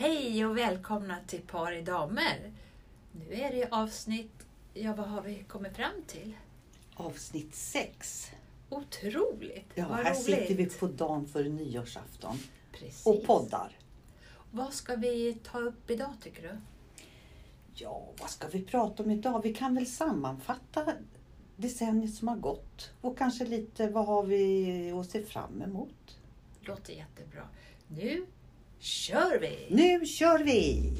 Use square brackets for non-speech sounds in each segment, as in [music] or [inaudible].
Hej och välkomna till Par i damer. Nu är det avsnitt, ja vad har vi kommit fram till? Avsnitt 6. Otroligt! Ja, vad här roligt. sitter vi på dagen före nyårsafton Precis. och poddar. Vad ska vi ta upp idag tycker du? Ja, vad ska vi prata om idag? Vi kan väl sammanfatta decenniet som har gått och kanske lite vad har vi att se fram emot. Låter jättebra. Nu kör vi! Nu kör vi!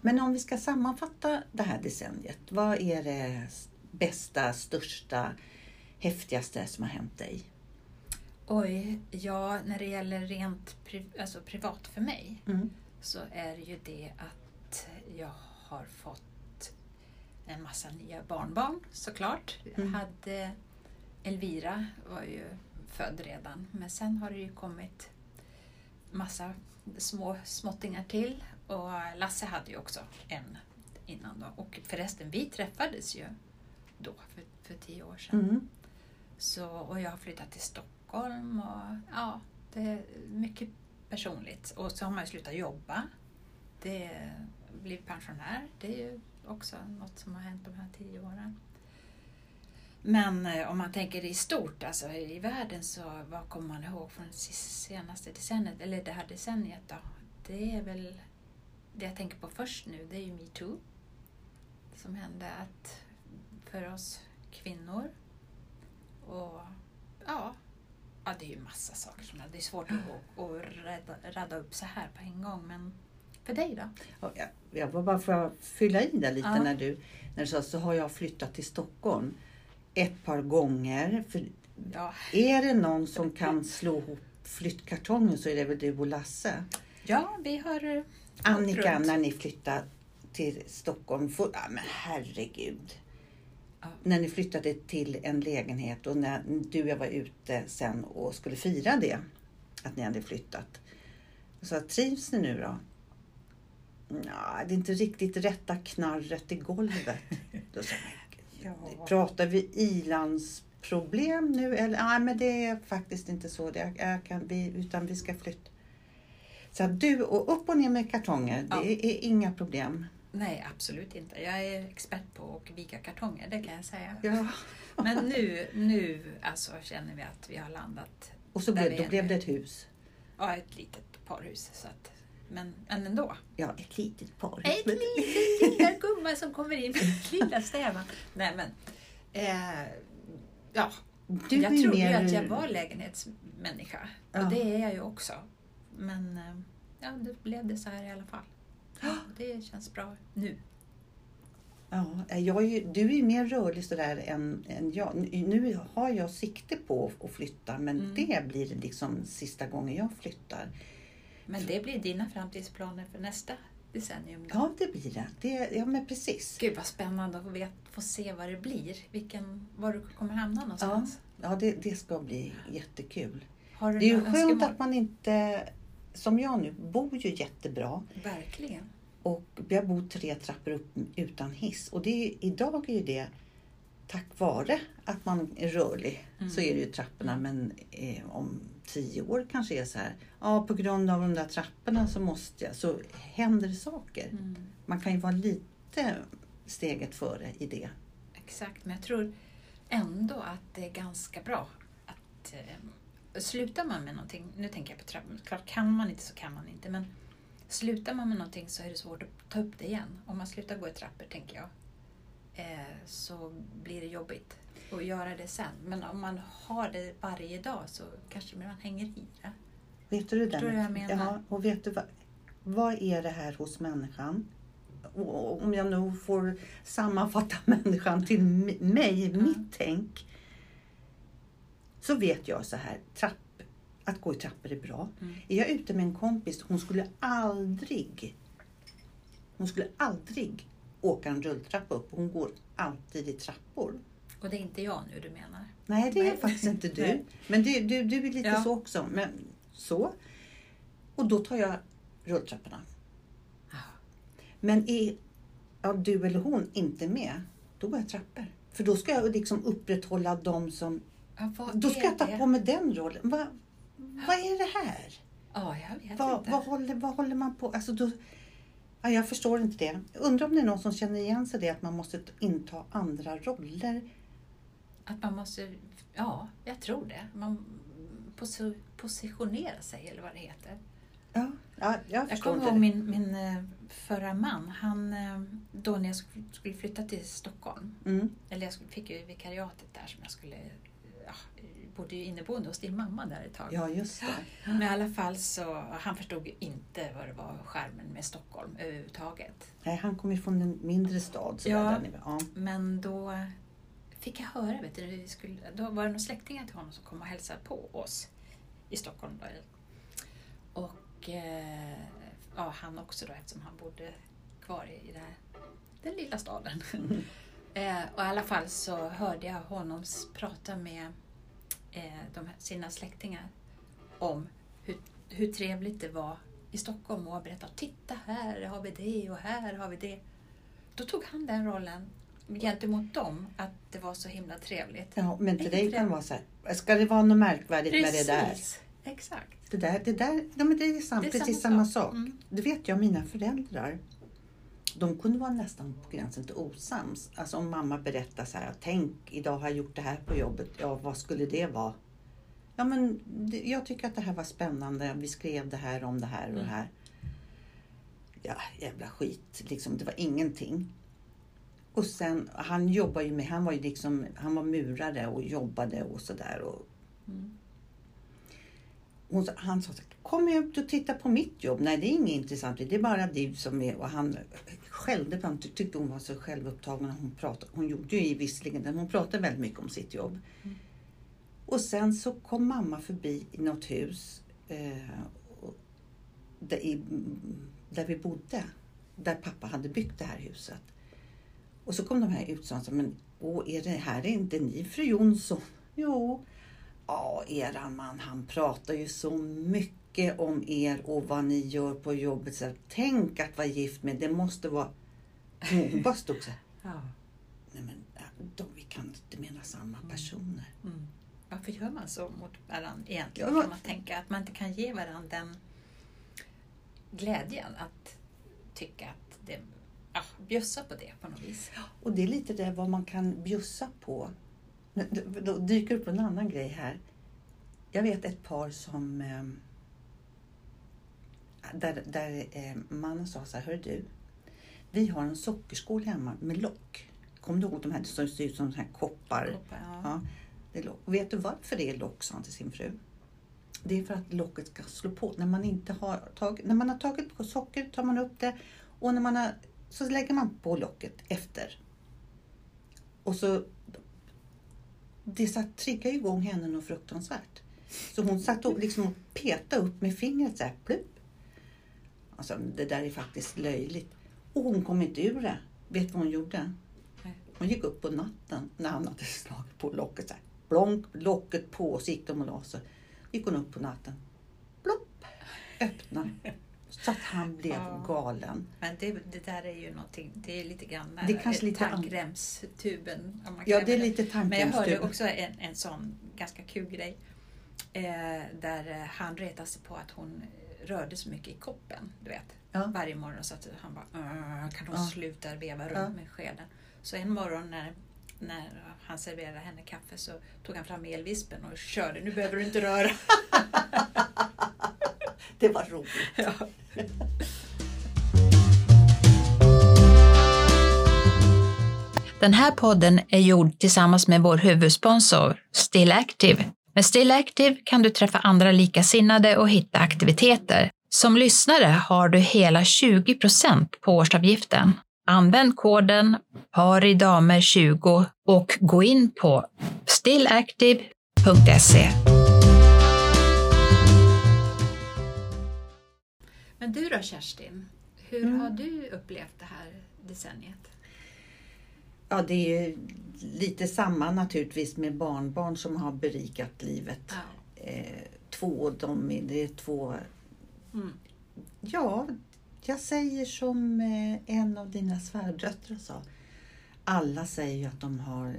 Men om vi ska sammanfatta det här decenniet, vad är det bästa, största, häftigaste som har hänt dig? Oj, ja när det gäller rent pri- alltså privat för mig Mm. så är det ju det att jag har fått en massa nya barnbarn såklart. Jag Mm. hade Elvira var ju född redan men sen har det ju kommit massa små småttingar till och Lasse hade ju också en innan då. Och förresten, vi träffades ju då för, för tio år sedan. Mm. Så, och jag har flyttat till Stockholm och ja, det är mycket personligt. Och så har man ju slutat jobba. Det blir pensionär. Det är ju också något som har hänt de här tio åren. Men eh, om man tänker i stort, alltså i världen, så vad kommer man ihåg från det senaste decenniet, eller det här decenniet då? Det är väl det jag tänker på först nu, det är ju metoo. Som hände att för oss kvinnor och ja, ja, det är ju massa saker som det är svårt att, att radda upp så här på en gång. Men för dig då? Ja, jag- Jag bara för att fylla i där lite Ja. när du när du sa så har jag flyttat till Stockholm ett par gånger. För Ja, är det någon som kan slå ihop flyttkartongen så är det väl du och Lasse. ja vi har eh, Annika, runt. när ni flyttade till Stockholm, för, ja, men herregud. Ja. När ni flyttade till en lägenhet och när du och jag var ute sen och skulle fira det, att ni hade flyttat. Sa, trivs ni nu då? Ja, det är inte riktigt rätta knarret i golvet. [laughs] Då sa jag, Ja. Pratar vi ilandsproblem nu? Eller, nej, men det är faktiskt inte så. Det jag kan, vi, utan vi ska flytta. Så du, och upp och ner med kartonger, Ja. det är inga problem. Nej, absolut inte. Jag är expert på att vika kartonger, det kan jag säga. Ja. Men nu, nu alltså, känner vi att vi har landat Och så blev, då är blev det ett hus. ja, ett litet parhus. Så att, men, men ändå. Ja, ett litet parhus. Ett litet gumma som kommer in med [laughs] lilla stävan. Nej men, eh, ja. Du jag trodde mer- ju att jag var lägenhetsmänniska. Ja. Och det är jag ju också. Men eh, ja, det blev det så här i alla fall. Det känns bra nu. Ja, jag är ju, du är ju mer rörlig sådär än, än jag. Nu har jag sikte på att flytta men Mm. det blir liksom sista gången jag flyttar. Men det blir dina framtidsplaner för nästa decennium. Då. Ja, det blir det. det ja, men precis. Gud vad spännande att få, vet, få se vad det blir. Vilken, var du kommer hamna Ja, någonstans. ja det, det ska bli jättekul. Det är ju skönt önskemål? att man inte, som jag nu, bor ju jättebra. Verkligen. Och jag bor tre trappor upp utan hiss. Och det är, idag är ju det tack vare att man är rörlig. Mm. Så är det ju trapporna. Men eh, om tio år kanske är så här. Ja, på grund av de där trapporna så måste jag. Så händer det saker. Mm. Man kan ju vara lite steget före i det. Exakt, men jag tror ändå att det är ganska bra att eh, slutar man med någonting, nu tänker jag på trappor, klart kan man inte så kan man inte, men slutar man med någonting så är det svårt att ta upp det igen. Om man slutar gå i trappor, tänker jag, så blir det jobbigt att göra det sen. Men om man har det varje dag så kanske man hänger i det. Vet du det Förstår du vad jag menar? Ja, och vet du vad? Vad är det här hos människan? Och om jag nu får sammanfatta [laughs] människan till mig, Mm. mitt tänk. Så vet jag så här, trapp, att gå i trappor är bra. Mm. Är jag ute med en kompis, hon skulle aldrig, hon skulle aldrig åka en rulltrappa upp. Hon går alltid i trappor. Och det är inte jag nu du menar? Nej, det är Nej. faktiskt inte du. [laughs] Men du, du, du är lite Ja. så också. Men så. Och då tar jag rulltrapporna. Men är ja, du eller hon inte med, då går jag trappor. För då ska jag liksom upprätthålla de som Ja, Då ska jag ta det? på mig den rollen. Va, vad är det här? Ja, jag vet Vad, inte. vad, håller, vad håller man på? Alltså då, ja, jag förstår inte det. Jag undrar om det är någon som känner igen sig det att man måste inta andra roller. Att man måste, ja, jag tror det. Man posi- positionera sig eller vad det heter. Ja, ja jag Jag förstår kommer inte ihåg min, min eh, förra man, han, eh, då när jag sk- skulle flytta till Stockholm, Mm. eller jag fick ju vikariatet där som jag skulle, ja, bodde ju inneboende hos din mamma där ett tag. Ja, just det. Men i alla fall så, han förstod inte vad det var skärmen med Stockholm överhuvudtaget. Nej, han kommer ju från en mindre stad. Så Ja. där, ja. Men då fick jag höra, vet du, vi skulle, då var det några släktingar till honom som kom och hälsade på oss i Stockholm. Då. Och eh, ja, han också då eftersom han bodde kvar i här, den lilla staden. Eh, och i alla fall så hörde jag honom prata med eh, de, sina släktingar om hur, hur trevligt det var i Stockholm och berätta titta här har vi det och här har vi det. Då tog han den rollen gentemot dem att det var så himla trevligt. Ja, men till dig kan det vara så här. Ska det vara något märkvärdigt med det där? Precis, exakt. Det där, det där ja, men det är, sam, Det är precis samma samma sak. sak. Mm. Det vet jag, mina föräldrar. De kunde vara nästan på gränsen till osams. Alltså om mamma berättar så här, tänk idag har jag gjort det här på jobbet. Ja, vad skulle det vara? Ja, men jag tycker att det här var spännande. Vi skrev det här om det här och det Mm. här. Ja, jävla skit. Liksom, det var ingenting. Och sen, han jobbar ju med, han var ju liksom, han var murare och jobbade och sådär. Och Mm. hon, han sa kom ut och titta på mitt jobb. Nej, det är inget intressant. Det är bara du som är... Och han skällde på honom. Ty- Tyckte hon var så självupptagen. när Hon, pratade, hon gjorde ju visserligen det, hon pratade väldigt mycket om sitt jobb. Mm. Och sen så kom mamma förbi i något hus eh, där, i, där vi bodde. Där pappa hade byggt det här huset. Och så kom de här ut och sa, men åh, är det här är inte ni fru Jonsson? Jo, Ja, eran man han pratar ju så mycket om er och vad ni gör på jobbet. Så här, tänk att vara gift med, det måste vara... Hon bara [laughs] stod så här, Ja. nej men äh, de, vi kan inte mena samma Mm. personer. Mm. Varför gör man så mot varandra egentligen? Ja, Kan man tänka att man inte kan ge varandra den glädjen att tycka att det, ja, bjussa på det på något vis. Och det är lite det vad man kan bjussa på. Då då dyker upp en annan grej här. Jag vet ett par som... Där där eh, mannen sa så här, hör du. Vi har en sockerskål hemma med lock. Kommer du ihåg de här som ser ut som här koppar? Koppar, ja. Ja, det är lock. Och vet du varför det är lock, sa han till sin fru. Det är för att locket ska slå på. När man, inte har tagit, när man har tagit på socker tar man upp det och när man har, så lägger man på locket efter. Och så det triggar ju igång henne något fruktansvärt. Så hon satt och liksom och petade upp med fingret så här, plupp. Alltså, det där är faktiskt löjligt. Och hon kom inte ur det. Vet du vad hon gjorde? Nej. Hon gick upp på natten när han hade slagit på locket. Så här, blonk, locket på och så gick de och la sig. gick hon upp på natten. Plopp! Öppnade. Så att han blev Ja. galen. Men det, det där är ju någonting, det är lite grann Det kanske lite an- tandkrämstuben. om man Ja, det är lite Men jag hörde också en, en sån ganska kul grej. Eh, där han retade sig på att hon rörde så mycket i koppen. Du vet. Ja. Varje morgon så att han bara "Åh, kan hon Ja. sluta veva runt Ja. med skeden. Så en morgon när, när han serverade henne kaffe så tog han fram elvispen och körde. Nu behöver du inte röra. [laughs] Det var roligt. [laughs] ja. Den här podden är gjord tillsammans med vår huvudsponsor Still Active. Med Still Active kan du träffa andra likasinnade och hitta aktiviteter. Som lyssnare har du hela 20% på årsavgiften. Använd koden paridamer20 och gå in på stillactive.se. Men du då Kerstin, hur Mm. har du upplevt det här decenniet? Ja, det är ju lite samma naturligtvis med barnbarn som har berikat livet. Ja. Eh, två, de, är- det är två... Mm. Ja, jag säger som eh, en av dina svärdöttrar sa. Alla säger ju att de har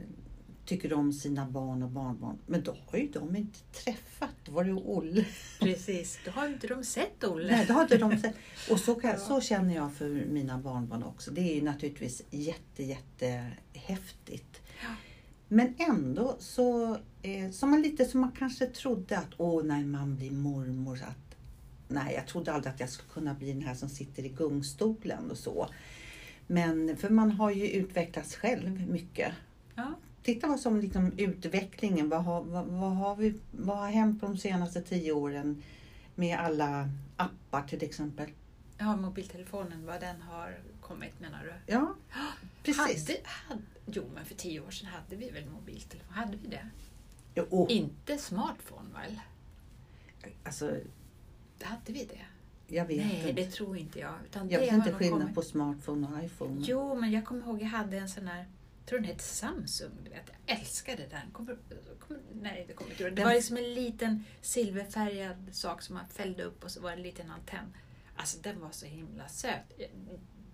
tycker om sina barn och barnbarn. Men då har ju de inte träffat. Då var det Olle. Precis, då har inte de sett Olle. Nej, det har inte de sett. Och så, kan, Ja. så känner jag för mina barnbarn också. Det är ju naturligtvis jätte, jätte häftigt. Ja. Men ändå så, eh, som man lite som man kanske trodde att åh, när man blir mormor. Att, nej, jag trodde aldrig att jag skulle kunna bli den här som sitter i gungstolen och så. Men för man har ju utvecklats själv mycket. Ja. Titta vad som liksom utvecklingen, vad har, vad, vad, har vi, vad har hänt på de senaste tio åren med alla appar till exempel. ja, mobiltelefonen, vad den har kommit menar du? Ja, [gasps] precis. Hade, hade, jo, men för tio år sedan hade vi väl mobiltelefon? Hade vi det? Och, Inte smartphone väl? alltså, Hade vi det? jag vet Nej, inte. det tror inte jag. Utan Jag det vet inte skillnad kommit- på smartphone och iPhone. Jo, men jag kommer ihåg jag hade en sån här, tror den hette Samsung, du vet. Jag älskade den. Kommer, kommer, nej, det kommer inte. Det Den- var liksom en liten silverfärgad sak som man fällde upp och så var det en liten antenn. Alltså den var så himla söt. Jag-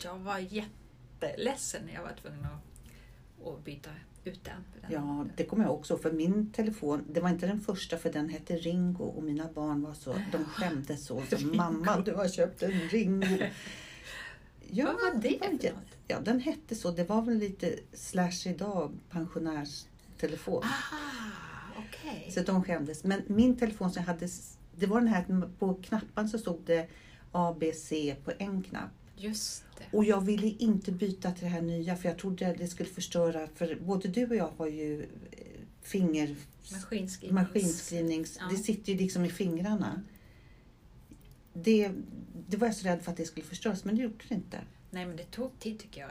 Jag var jätteledsen när jag var tvungen att, att byta ut den. Den Ja, det kommer jag också för min telefon, det var inte den första för den hette Ringo och mina barn var så, de [laughs] skämdes så. så. Mamma, du har köpt en Ringo. [laughs] Ja, Vad var det för något? Ja, den hette så. Det var väl lite slash idag, pensionärstelefon. Ah, okej. Så de skämdes. Men min telefon som jag hade, det var den här på knappan så stod det ABC på en knapp. Just det. Och jag ville inte byta till det här nya för jag trodde att det skulle förstöra. För både du och jag har ju eh, finger... Maskinskrivnings... Maskinskrivnings... Ja. Det sitter ju liksom i fingrarna. Det, det var jag så rädd för att det skulle förstöras men det gjorde det inte. Nej, men det tog tid tycker jag.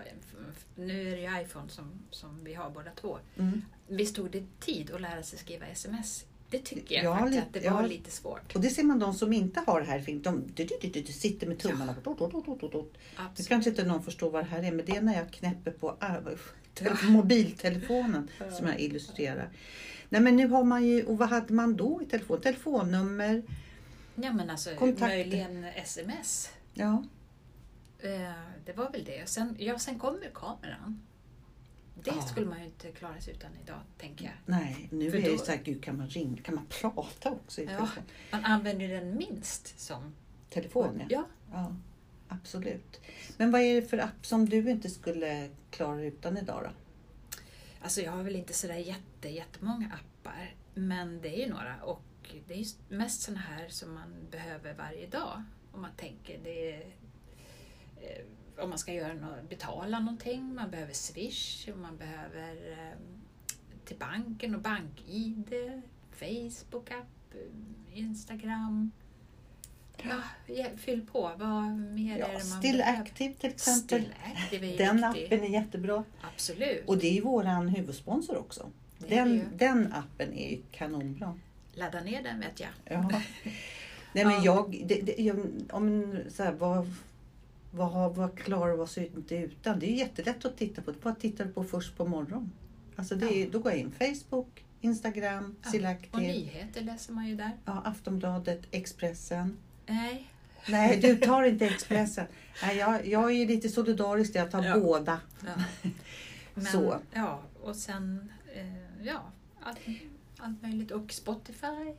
Nu är det ju iPhone som, som vi har båda två. Mm. Visst tog det tid att lära sig skriva sms? Det tycker jag Ja, faktiskt lite- att det var lite svårt. Och det ser man de som inte har det här i fingret. De, de, de, de, de sitter med tummarna. Ja. Nu Absolut. kanske inte någon förstår vad det här är men det är när jag knäpper på ah, te- mobiltelefonen som jag illustrerar. Nej men nu har man ju, och vad hade man då i telefon? Telefonnummer. Ja, men alltså Kontakter. möjligen sms. Ja, Eh, det var väl det. Sen, ja, sen kommer kameran. Det Ja. skulle man ju inte klara sig utan idag, tänker jag. nej nu För är det då- så här, gud kan man ringa, kan man prata också i Ja. Man använder ju den minst som... Telefon ja. ja. Absolut. Men vad är det för app som du inte skulle klara utan idag då? Alltså jag har väl inte sådär jätte, jättemånga appar. Men det är ju några och det är ju mest sådana här som man behöver varje dag. Om man tänker det är, om man ska göra något, betala någonting, man behöver Swish, och man behöver eh, till banken och bank-id, Facebook-app, eh, Instagram. Ja, fyll på. Vad mer är Ja, det man Still? Active till exempel. Still Active är Den viktig. appen är jättebra. Absolut. Och det är ju våran huvudsponsor också. Är Den, den appen är ju kanonbra. Ladda ner den vet jag. Ja. Nej men Ja. jag, det, det, jag om, så här, vad, vad, vad klarar vi oss inte utan? Det är jättelätt att titta på. Vad tittar du på först på morgonen? Alltså det är, Ja. Då går jag in Facebook, Instagram, Ja, Och nyheter läser man ju där. ja, Aftonbladet, Expressen. Nej. Nej, du [laughs] tar inte Expressen. Nej, jag, jag är ju lite solidarisk, jag tar Ja. båda. Ja. [laughs] Men, Så. Ja, och sen eh, ja, allt, allt möjligt. Och Spotify,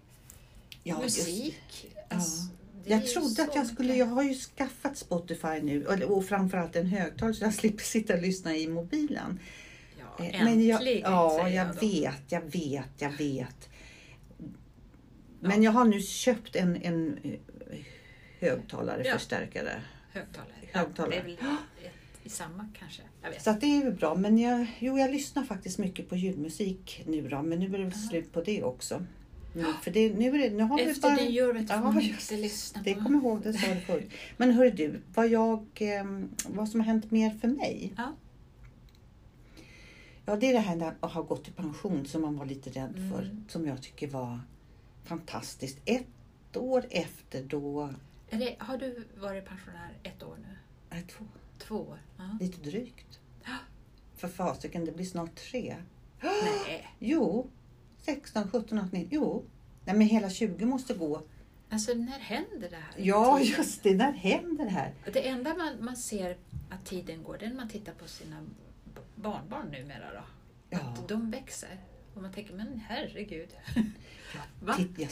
Ja, just- musik. Alltså, det är Jag trodde att jag skulle, jag har ju skaffat Spotify nu och, framförallt en högtalare så jag [laughs] slipper sitta och lyssna i mobilen. Ja, Eh, äntligen Men jag, ja, jag jag vet, jag vet, jag vet. Men jag har nu köpt en, en eh, högtalare, Ja. förstärkare. Högtalare. Högtalare. Ja, det är väl ett, i samma kanske. Så det är ju bra. Men jag, jo, jag lyssnar faktiskt mycket på ljudmusik nu då. Men nu är det väl Ja. slut på det också. Nu, för det, nu, är det, nu har vi Efter bara... nyår vet Ja, just inte lyssna Det på. kommer jag ihåg, det sa du förut. Men hör du, vad, jag, eh, vad som har hänt mer för mig? Ja. Ja, det är det här när att ha gått i pension som man var lite rädd Mm. för. Som jag tycker var fantastiskt. Ett år efter då, det, har du varit pensionär ett år nu? nej, två, Två år? Ja. lite drygt. Ja. För fasiken, det blir snart tre. Nej, Jo, 16, 17, 18, 19, jo. Nej men hela 20 måste gå. alltså när händer det här? Ja, Tiden? just det, när händer det här? Det enda man, man ser att tiden går, det är när man tittar på sina barnbarn numera då. Ja. Att de växer. Och man tänker, men herregud. [laughs] Titt, jag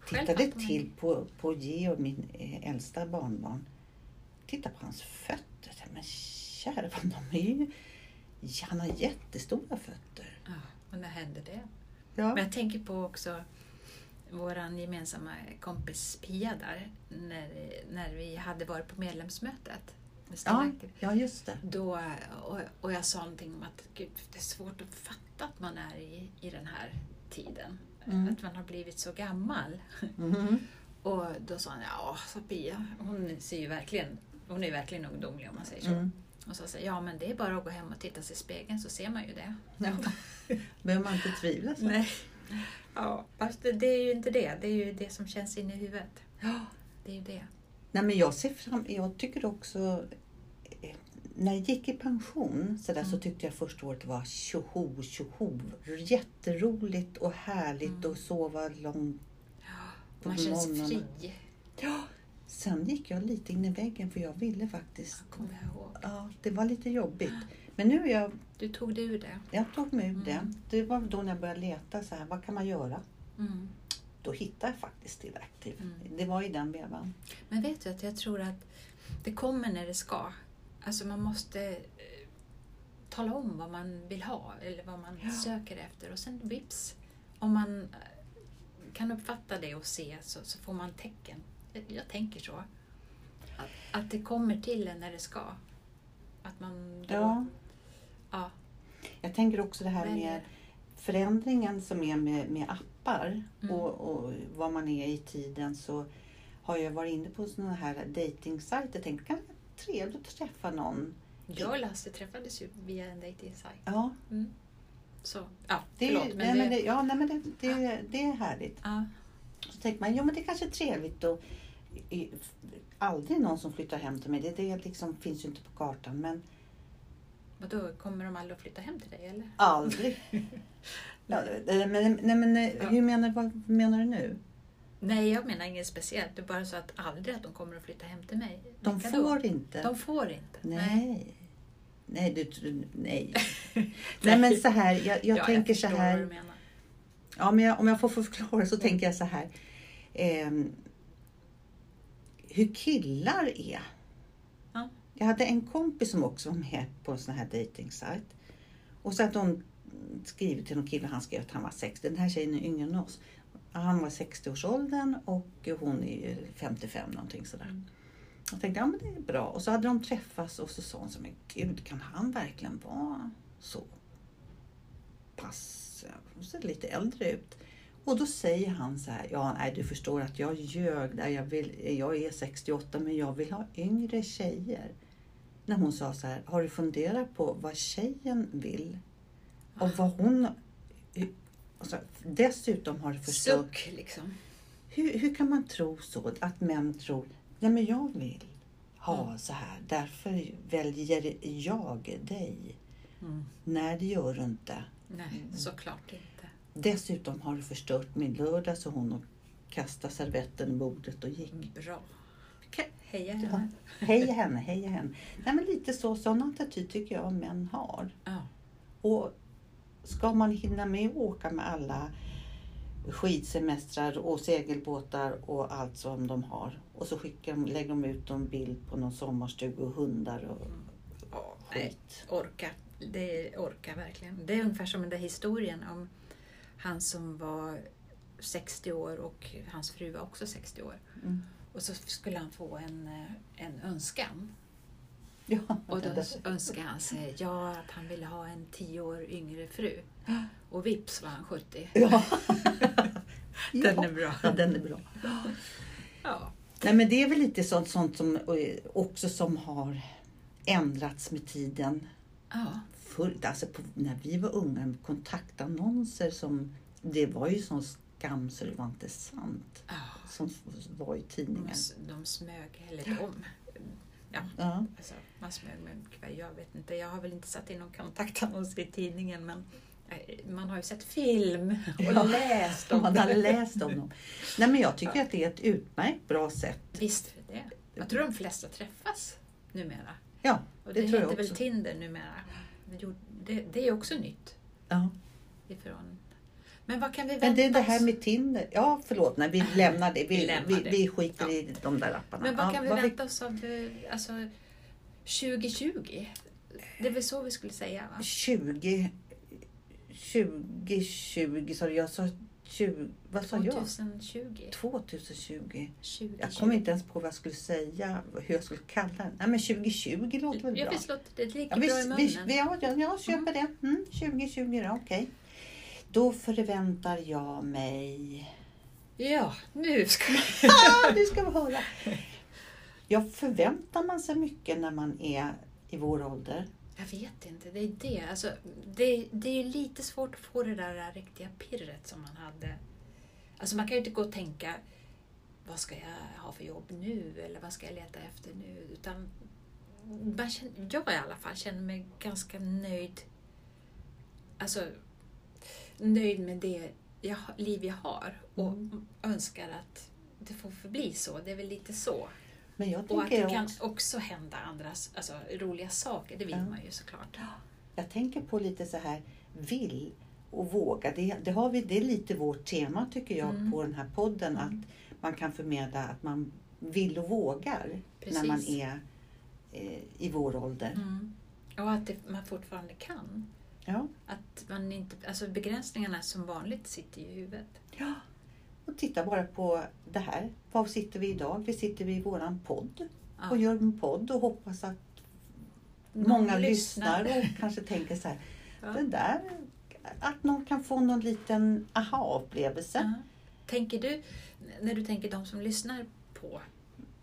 Själv tittade till på, på Geo, min eh, äldsta barnbarn. Titta på hans fötter. Men kära [laughs] de är ju... Han har jättestora fötter. Ja, och när hände det? Ja. Men jag tänker på också vår gemensamma kompis Pia där, när, när vi hade varit på medlemsmötet. med Ja, ja, just det. Då, och, och jag sa någonting om att gud, det är svårt att fatta att man är i, i den här tiden. Mm. Att man har blivit så gammal. Mhm. [laughs] Och då sa han, ja, sa Pia, hon ser ju verkligen, hon är verkligen ungdomlig om man säger så. Mm. Och så jag, ja men det är bara att gå hem och titta sig i spegeln så ser man ju det. Ja. [laughs] Behöver man inte tvivla så. Nej. Ja, fast det, är ju inte det. Det är ju det som känns inne i huvudet. Ja. Det är ju det. Nej, men jag ser fram Jag tycker också... eh, När jag gick i pension så, där, så Mm. tyckte jag första året var tjoho, tjoho. Jätteroligt och härligt Mm. att sova långt. På Man känns fri. Ja. Sen gick jag lite in i väggen för jag ville faktiskt... Kommer jag ihåg. Ja, det var lite jobbigt. Men nu är jag... Du tog dig ur det. Jag tog mig ur Mm. det. Det var då när jag började leta så här, vad kan man göra? Mm. Då hittade jag faktiskt Active. Mm. Det var i den vevan. Men vet du att jag tror att det kommer när det ska. Alltså man måste eh, tala om vad man vill ha eller vad man Ja. söker efter och sen vips. Om man eh, kan uppfatta det och se så, så får man tecken. Jag, tänker så. Att, att det kommer till en när det ska. Att man då, Ja. ja, Jag tänker också det här väljer. med förändringen som är med, med appar Mm. och, och vad man är i tiden så har jag varit inne på sådana här dejtingsajter. Tänkt kan det vara trevligt att träffa någon. Jag och Lasse träffades ju via en dejtingsajt. Ja, Mm. Så, ja, det, förlåt. nej, Men men det, det, ja, nej, men det, det, det är härligt. ja, Så tänker man, jo men det kanske är trevligt och aldrig någon som flyttar hem till mig. Det, det liksom finns ju inte på kartan men vadå, kommer de aldrig att flytta hem till dig eller? aldrig. [laughs] ja, det- men, nej, men Ja. hur menar, vad menar du nu? Nej, jag menar inget speciellt. Det är bara så att aldrig att de kommer att flytta hem till mig. De Vilka då? får inte. De får inte? Nej. Nej, du, tr- nej. [laughs] nej men så här, jag, jag Ja, tänker så förstår vad du här. menar. Ja, men jag, om jag får förklara så tänker jag så här. ehm, hur killar är. Ja. Jag hade en kompis som också var med på en sån här dejtingsajt. Och så att hon skrivit till någon kille, han skrev att han var 60. Den här tjejen är yngre än oss. Han var 60-årsåldern och hon är ju 55 någonting sådär. Mm. Jag tänkte, ja men det är bra. Och så hade de träffats och så sa hon så, men gud kan han verkligen vara så pass, ja, ser lite äldre ut. Och då säger han så här, ja nej du förstår att jag ljög där, jag, vill, jag är 68 men jag vill ha yngre tjejer. När hon sa så här, har du funderat på vad tjejen vill? Och vad hon... Och så, dessutom har du förstått Suck liksom. hur, hur kan man tro så? Att män tror, nej men jag vill ha Mm. så här, därför väljer jag dig. Nej, det gör du inte. Nej, Mm. såklart inte. Dessutom har du förstört min lördag, så hon och kastade servetten i bordet och gick. Bra. Heja Ja. henne. Heja henne, heja henne. Nej, men lite så, sån attityd tycker jag män har. Ja. Och ska man hinna med att åka med alla skidsemestrar och segelbåtar och allt som de har och så skickar de, lägger de ut en bild på någon sommarstuga och hundar och Ja, nej, skit. orka. Det orkar verkligen. Det är ungefär som den där historien om han som var 60 år och hans fru var också 60 år. Mm. Och så skulle han få en, eh, en önskan. Ja, Och då önskade han sig ja, att han ville ha en 10 år yngre fru. Och vips var han 70. ja. [laughs] Den ja. är bra. Ja, den är bra. Ja. Nej, men det är väl lite sånt, sånt som eh, också som har ändrats med tiden. ja. Förr, alltså på, när vi var unga, kontaktannonser som det var ju sån skam så det var inte sant. ja. Som var i De, tidningen. s- de smög, eller de. Ja, Ja. alltså, man smög med. Jag vet inte, jag har väl inte satt in någon kontaktannons i tidningen men eh, man har ju sett film och Ja. läst om [laughs] Man har det. läst om dem. Nej, men jag tycker att det är ett utmärkt bra sätt. Visst är det. Jag tror de flesta träffas numera. Ja, Och det det tror jag heter väl också. Tinder numera. Det är också nytt. Ja. ifrån. Men vad kan vi vänta Men det är det oss? här med Tinder. Ja, förlåt. Nej, vi lämnar det. Vi, Vi lämnar vi, det. vi skiter Ja. i de där apparna. Men vad kan vi vad vänta oss av eh, alltså, 2020? Det är väl så vi skulle säga va? 20... 2020 sa. Jag sa 20... Vad sa jag? 2020? 2020. 2020. Jag kom inte ens på vad jag skulle säga, hur jag skulle kalla den. Nej, men 2020 låter väl Ja, bra? visst låter det ligger Ja, bra i munnen. vi, vi, ja, ja, jag köper det. Mm, 2020 då, okej. Då förväntar jag mig... Ja, nu ska vi... [laughs] Nu ska vi höra! Jag förväntar man sig mycket när man är i vår ålder? Jag vet inte, det är det. Alltså, det, det är lite svårt att få det där riktiga pirret som man hade. Alltså man kan ju inte gå och tänka vad ska jag ha för jobb nu eller vad ska jag leta efter nu? Utan man känner, jag i alla fall känner mig ganska nöjd. Alltså nöjd med det jag, liv jag har och Mm. önskar att det får förbli så. Det är väl lite så. Men jag Och att det kan också, också hända andra alltså, roliga saker, det vill Ja. man ju såklart. jag tänker på lite så här vill och våga. Det, det, har vi, det är lite vårt tema tycker jag Mm. på den här podden. Mm. Att man kan förmedla att man vill och vågar när man Precis. är eh, i vår ålder. Mm. Och att det, man fortfarande kan. Ja. Att man inte, alltså begränsningarna som vanligt sitter i huvudet. Ja. Och titta bara på det här. Var sitter vi idag? Vi sitter vid våran podd Ja. och gör en podd och hoppas att Någon många lyssnar och [laughs] kanske tänker så här. Ja. Det där, att någon kan få någon liten aha-upplevelse. Ja. Tänker du, när du tänker de som lyssnar på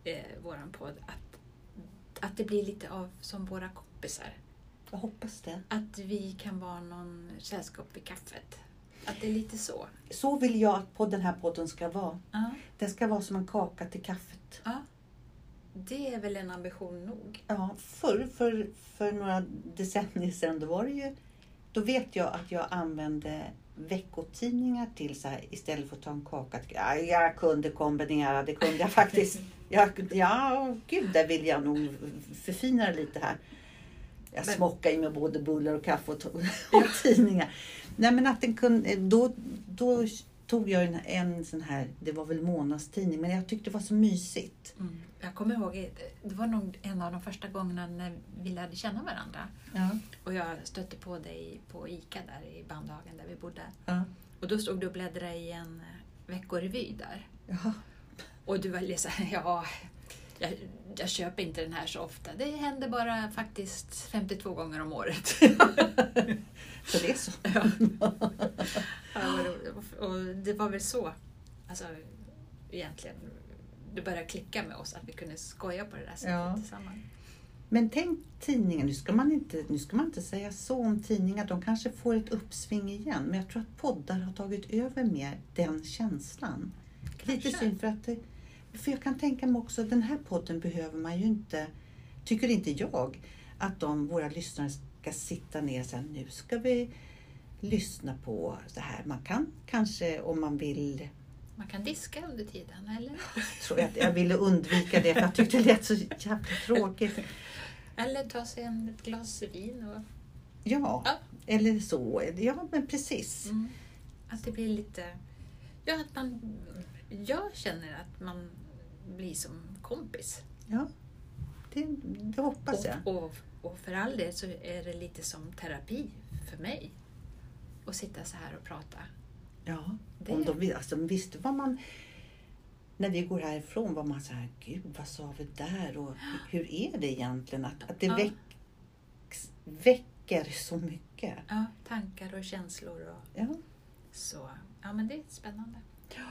eh, våran podd, att, att det blir lite av som våra kompisar? Jag hoppas det. Att vi kan vara någon sällskap vid kaffet? Att det är lite så? Så vill jag att på den här podden ska vara. Ja. Den ska vara som en kaka till kaffet. ja. Det är väl en ambition nog? Ja, förr, för, för några decennier sedan, då var det ju... Då vet jag att jag använde veckotidningar till så här istället för att ta en kaka. Ja, jag kunde kombinera, det kunde jag [laughs] faktiskt. Jag, ja, gud, där vill jag nog förfina det lite här. Jag Men- smockade i mig både bullar och kaffe och, [laughs] och tidningar. Nej, men att den kunde, då, då tog jag en, en sån här, det var väl månadstidning, men jag tyckte det var så mysigt. Mm. Jag kommer ihåg, det var nog en av de första gångerna när vi lärde känna varandra. Ja, Och jag stötte på dig på ICA där i Bandhagen där vi bodde. ja, Och då stod du och bläddrade i en eh, veckorevy där. ja. Och du var lite såhär, [laughs] ja, jag, jag köper inte den här så ofta. Det händer bara faktiskt 52 gånger om året. Så det är så. [laughs] ja. [laughs] Och- det var väl så, alltså egentligen, det började klicka med oss att vi kunde skoja på det där sättet Ja. tillsammans. Men tänk tidningen, nu ska, man inte, nu ska man inte säga så om tidningar, de kanske får ett uppsving igen. Men jag tror att poddar har tagit över mer den känslan. Lite Kanske. synd för att det, för jag kan tänka mig också, den här podden behöver man ju inte, tycker inte jag, att de, våra lyssnare ska sitta ner och säga nu ska vi lyssna på det här. Man kan kanske om man vill Man kan diska under tiden, eller? [laughs] tror jag, att jag ville undvika det för jag tyckte det lät så jävla tråkigt. Eller ta sig en, glas vin. Och, Ja, Ja. eller så. Ja, men precis. mm, att det blir lite... Ja, att man... Jag känner att man blir som kompis. Ja, det, det hoppas jag. Och, och, och för all del så är det lite som terapi för mig. Att sitta så här och prata. Ja, Det- om de, alltså, visste vad man... När vi går härifrån var man så här, gud vad sa vi där och hur är det egentligen? Att, att det Ja. väcks, väcker så mycket. Ja, tankar och känslor och Ja, så. Ja, men det är spännande. Ja,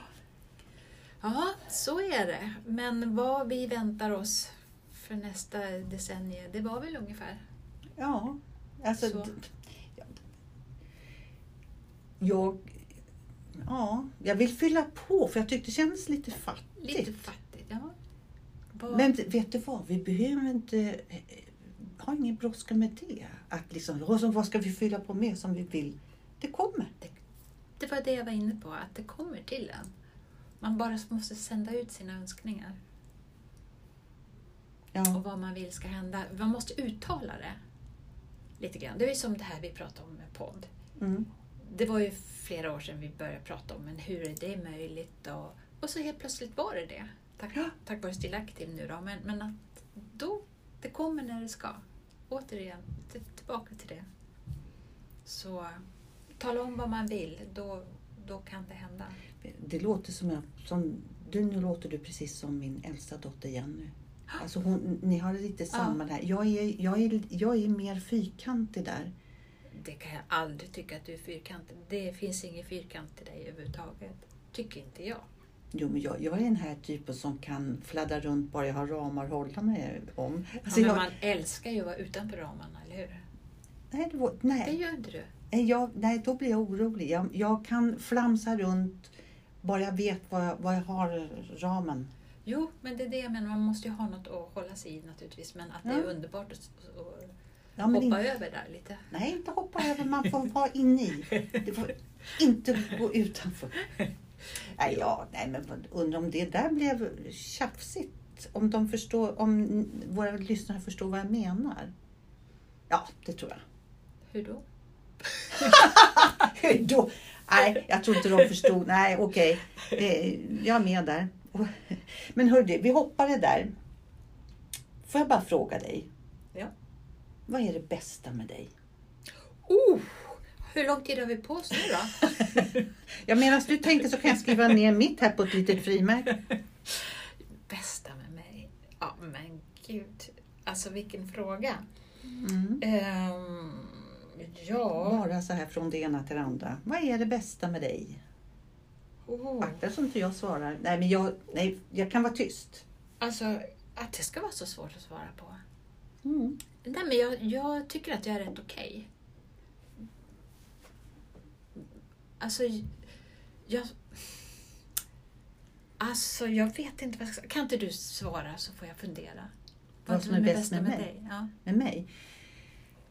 så är det. Men vad vi väntar oss för nästa decennie, det var väl ungefär? ja alltså... Så. ja, jag, ja, jag vill fylla på för jag tyckte det kändes lite fattigt. Lite fattigt, ja. Vad- Men vet du vad, vi behöver inte eh, ha ingen brådska med det. Att liksom, "Åh, så vad ska vi fylla på med som vi vill? Det kommer. Det var det jag var inne på, att det kommer till en. Man bara måste sända ut sina önskningar och Ja, vad man vill ska hända. Man måste uttala det lite grann. Det är som det här vi pratade om med podd. mm. det var ju flera år sedan vi började prata om men hur är det möjligt och, och så helt plötsligt var det det. Tack, Ja. tack vare Stilla Aktiv nu då. Men, men att då, det kommer när det ska. Återigen, till, tillbaka till det. Så tala om vad man vill, då, då kan det hända. Det låter som, jag, som du, nu låter du precis som min äldsta dotter Jenny. Alltså hon, ni har lite samma där. Jag är, jag, är, jag är mer fyrkantig där. Det kan jag aldrig tycka att du är fyrkantig. Det finns ingen fyrkant i dig överhuvudtaget. Tycker inte jag. Jo, men jag, jag är den här typen som kan fladdra runt bara jag har ramar att hålla mig om. Ja, Alltså men jag, man älskar ju att vara utanför ramarna, eller hur? nej, det var, Det nej, gör inte du. Nej, jag, nej, då blir jag orolig. Jag, jag kan flamsa runt bara jag vet vad jag, vad jag har ramen. Jo, men det är det jag menar. Man måste ju ha något att hålla sig i naturligtvis. Men att det är underbart att, att Ja, hoppa in, över där lite. nej, inte hoppa över. Man får vara inne i. Det får inte gå utanför. Nej, ja, nej, men undrar om det där blev tjafsigt. Om, de förstår, om våra lyssnare förstår vad jag menar. Ja, det tror jag. Hur då? Då? Nej, jag tror inte de förstod. Nej, okej. Eh, Jag är med där. Men hörde, vi hoppar det där. Får jag bara fråga dig? Ja. Vad är det bästa med dig? Oh, hur lång tid har vi på oss nu då? [laughs] Ja, medan du tänker så kan jag skriva ner mitt här på ett litet frimärke. Bästa med mig? Ja, men gud. Alltså vilken fråga. Mm. Ehm, ja. Bara så här från det ena till det andra. Vad är det bästa med dig? Oh. Akta så inte jag svarar. Nej, men jag, nej, jag kan vara tyst. Alltså, att det ska vara så svårt att svara på. Mm. Nej, men jag, jag tycker att jag är rätt okej. Alltså, jag... Alltså, jag vet inte vad jag ska Kan inte du svara så får jag fundera? Vad som är bäst med mig? dig? Ja. Med mig?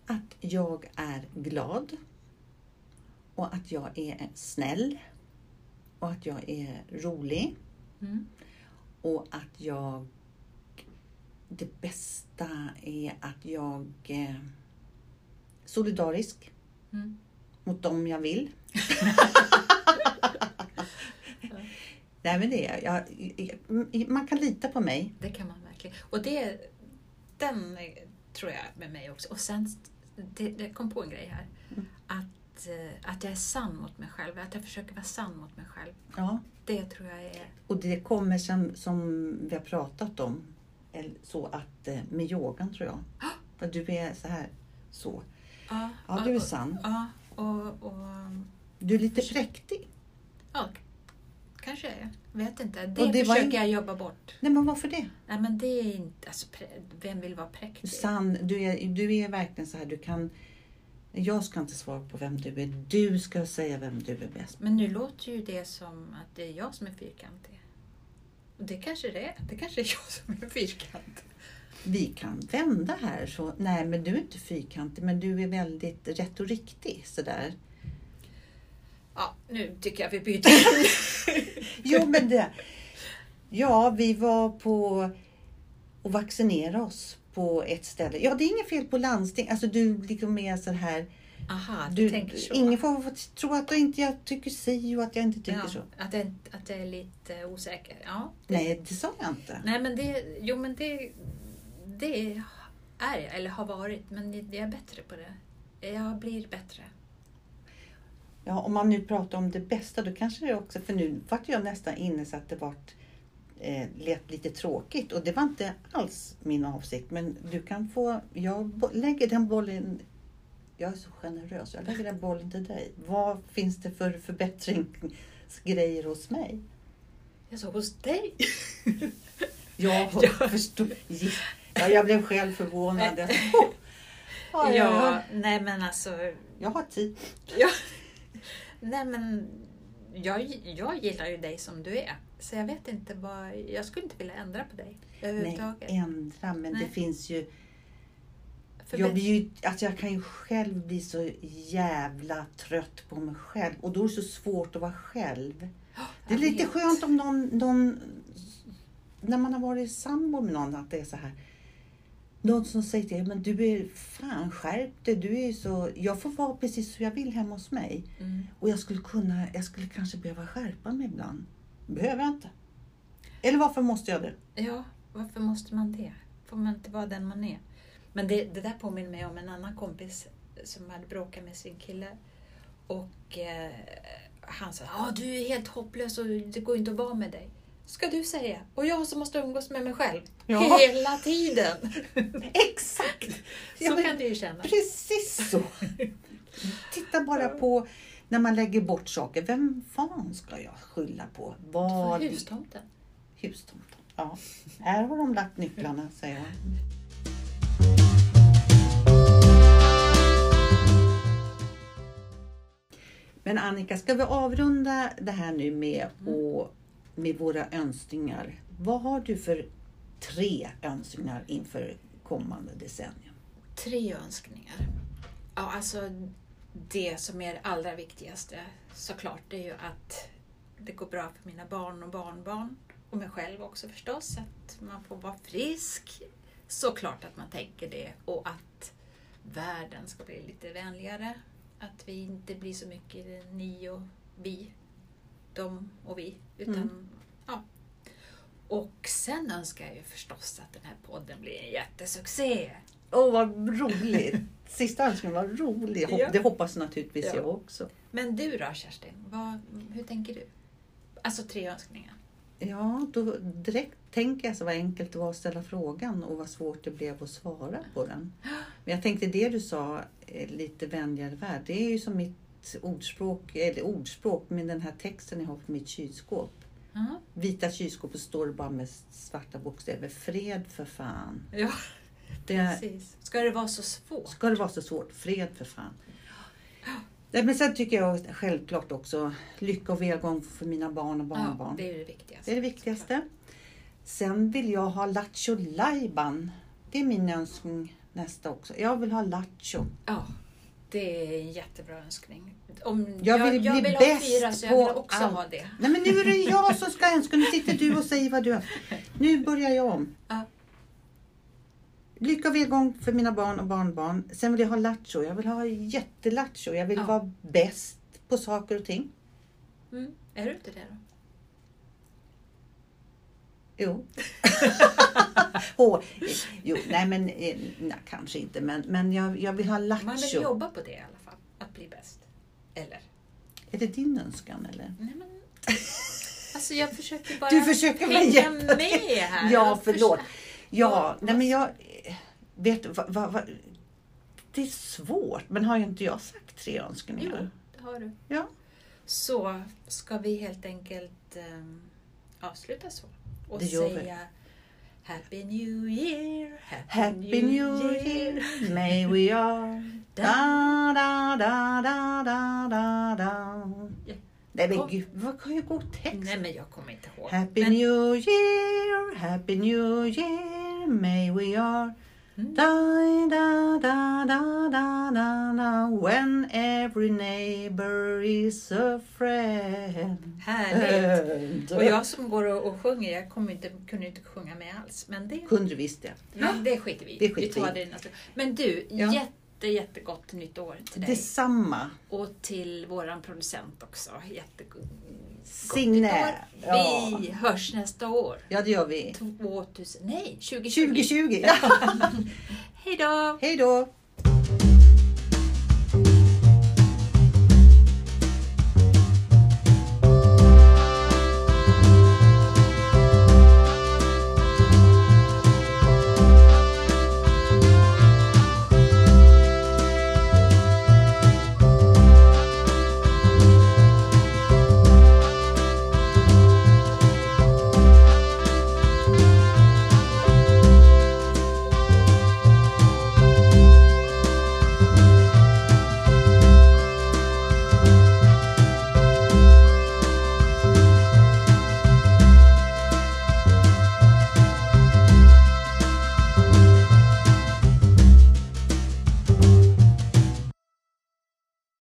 Att jag är glad. Och att jag är snäll. Och att jag är rolig. Mm. Och att jag... Det bästa är att jag är solidarisk Mm. mot dem jag vill. [laughs] Nej men det är jag. jag. Man kan lita på mig. Det kan man verkligen. Och det, den eh, tror jag med mig också. Och sen, det, det kom på en grej här. Mm. Att, eh, att jag är sann mot mig själv. Att jag försöker vara sann mot mig själv. Ja. Det tror jag är... Och det kommer som, som vi har pratat om. eller Så att eh, med yogan tror jag. [gasps] För du är så här. Så. Ja, Ja, du är sann. Ja, och, och Du är lite präktig. ja, kanske jag är. Vet inte. Det, Och det försöker in- jag jobba bort. Nej men varför det? Nej, men det är inte... Alltså, vem vill vara präktig? Sann, du är, du är verkligen så här. Du kan... Jag ska inte svara på vem du är. Du ska säga vem du är bäst. Men nu låter ju det som att det är jag som är fyrkantig. Och det kanske det är. Det kanske är jag som är fyrkantig. Vi kan vända här. Så, nej men du är inte fyrkantig men du är väldigt rätt och riktig. Sådär. Ja, nu tycker jag vi byter. [laughs] Jo men det... Ja, vi var på och vaccinera oss på ett ställe. Ja, det är inget fel på landsting. Alltså du liksom är så här. Aha, du, Du, tänker så. ingen får få tro att jag inte jag tycker si och att jag inte tycker ja, så. Att jag, att jag är lite osäker. Ja. det- Nej, det sa jag inte. Nej, men det... Jo, men det... Det är jag, eller har varit. Men jag är bättre på det. Jag blir bättre. Ja, om man nu pratar om det bästa då kanske det också, för nu vart jag nästan inne så att det vart eh, lät lite tråkigt och det var inte alls min avsikt. Men du kan få, jag lägger den bollen, jag är så generös, jag lägger den bollen till dig. Vad finns det för förbättringsgrejer hos mig? Jag sa hos dig. [laughs] Jag Ja. förstår, ja, jag blev själv förvånad. Jag, ja, jag, nej men alltså... jag har tid. Nej men jag, jag gillar ju dig som du är. Så jag vet inte vad... Jag skulle inte vilja ändra på dig Nej, överhuvudtaget. ändra, men Nej. det finns ju Jag, blir ju, alltså jag kan ju själv bli så jävla trött på mig själv och då är det så svårt att vara själv. Det är lite vet. skönt om någon, någon, när man har varit sambo med någon, att det är så här. Någon som säger till men du är fan skärp dig, du är så, jag får vara precis som jag vill hemma hos mig. Mm. Och jag skulle kunna, jag skulle kanske behöva skärpa mig ibland. Behöver jag inte. Eller varför måste jag det? Ja, varför måste man det? Får man inte vara den man är? Men det, det där påminner mig om en annan kompis som hade bråkat med sin kille. Och eh, han sa, ja du är helt hopplös och det går inte att vara med dig. Ska du säga. Och jag som måste umgås med mig själv. Ja. Hela tiden. [laughs] Exakt! Så Ja, men kan du ju känna. Precis så. Titta bara på när man lägger bort saker. Vem fan ska jag skylla på? Vad? hustomten. Hustomten. Ja, här har de lagt nycklarna, säger jag. Men Annika, ska vi avrunda det här nu med, och, med våra önskningar? Vad har du för tre önskningar inför kommande decennium? Tre önskningar. Ja, alltså det som är det allra viktigaste såklart, det är ju att det går bra för mina barn och barnbarn och mig själv också förstås. Att man får vara frisk. Såklart att man tänker det och att världen ska bli lite vänligare. Att vi inte blir så mycket ni och vi, de och vi. Utan, Mm. ja. Och sen önskar jag ju förstås att den här podden blir en jättesuccé. Åh, vad roligt! [laughs] Sista önskningen var rolig. Ja. Det hoppas naturligtvis Ja. jag också. Men du då Kerstin, vad, hur tänker du? Alltså tre önskningar. Ja, då direkt tänker jag så vad enkelt det var att ställa frågan och vad svårt det blev att svara på den. [gasps] Men jag tänkte det du sa, eh, lite vänligare värld, det är ju som mitt ordspråk, eller ordspråk, men den här texten jag har på mitt kylskåp. Ja. Vita kylskåpet står bara med svarta bokstäver. Fred för fan. ja, Det, precis. Ska det vara så svårt? ska det vara så svårt? Fred för fan. Nej, men sen tycker jag självklart också lycka och välgång för mina barn och Ja, barnbarn. det är det viktigaste. Det är det viktigaste. Sen vill jag ha Lattjo Lajban. Det är min önskning nästa också. Jag vill ha Lattjo. Ja, det är en jättebra önskning. Om, Jag vill jag bli vill ha bäst fyra så jag på vill också allt. ha det. Nej men nu är det jag som ska önska. Nu sitter du och säger vad du önskar. Nu börjar jag om. Ja. Lycka och välgång för mina barn och barnbarn. Sen vill jag ha Lattjo. Jag vill ha jättelattjo. Jag vill Ja. vara bäst på saker och ting. Mm. Är du inte det då? Jo. [laughs] Åh, jo, nej men eh, nej, kanske inte. Men, men jag, jag vill ha Man vill lattjo. jobba på det i alla fall. Att bli bäst. Eller? Är det din önskan eller? Nej, men... Alltså jag försöker bara Du försöker hänga med här. Ja, förlåt. Ja, nej men jag... Vet du, vad, vad, vad, det är svårt. Men har ju inte jag sagt tre Jo, önskningar? det har du. Ja. Så ska vi helt enkelt um, avsluta så och Det gör vi. Happy New Year, Happy New Year, may we [laughs] all... Da, da, da, da, da, da, da. Ja. Er er Nej men gud, vad kan jag gå text? Nej men jag kommer inte ihåg. Happy men, New Year, Happy New Year, may we all... Mm. Da, da, da, da, da, da, da, when every neighbor is a friend. Härligt. Och jag som går och, och sjunger, jag kommer inte, kunde inte sjunga med alls. Men det, Kunde du visst det. men det skiter vi. Det skiter vi tar vi det. Men du, Ja. jätte, jättegott nytt år till dig. Detsamma. Och till våran producent också. Jättegott Signe. Ja. Vi hörs nästa år. Ja, det gör vi. 2000, nej, 2020. 2020. [laughs] Ja. Hej då! Hej då!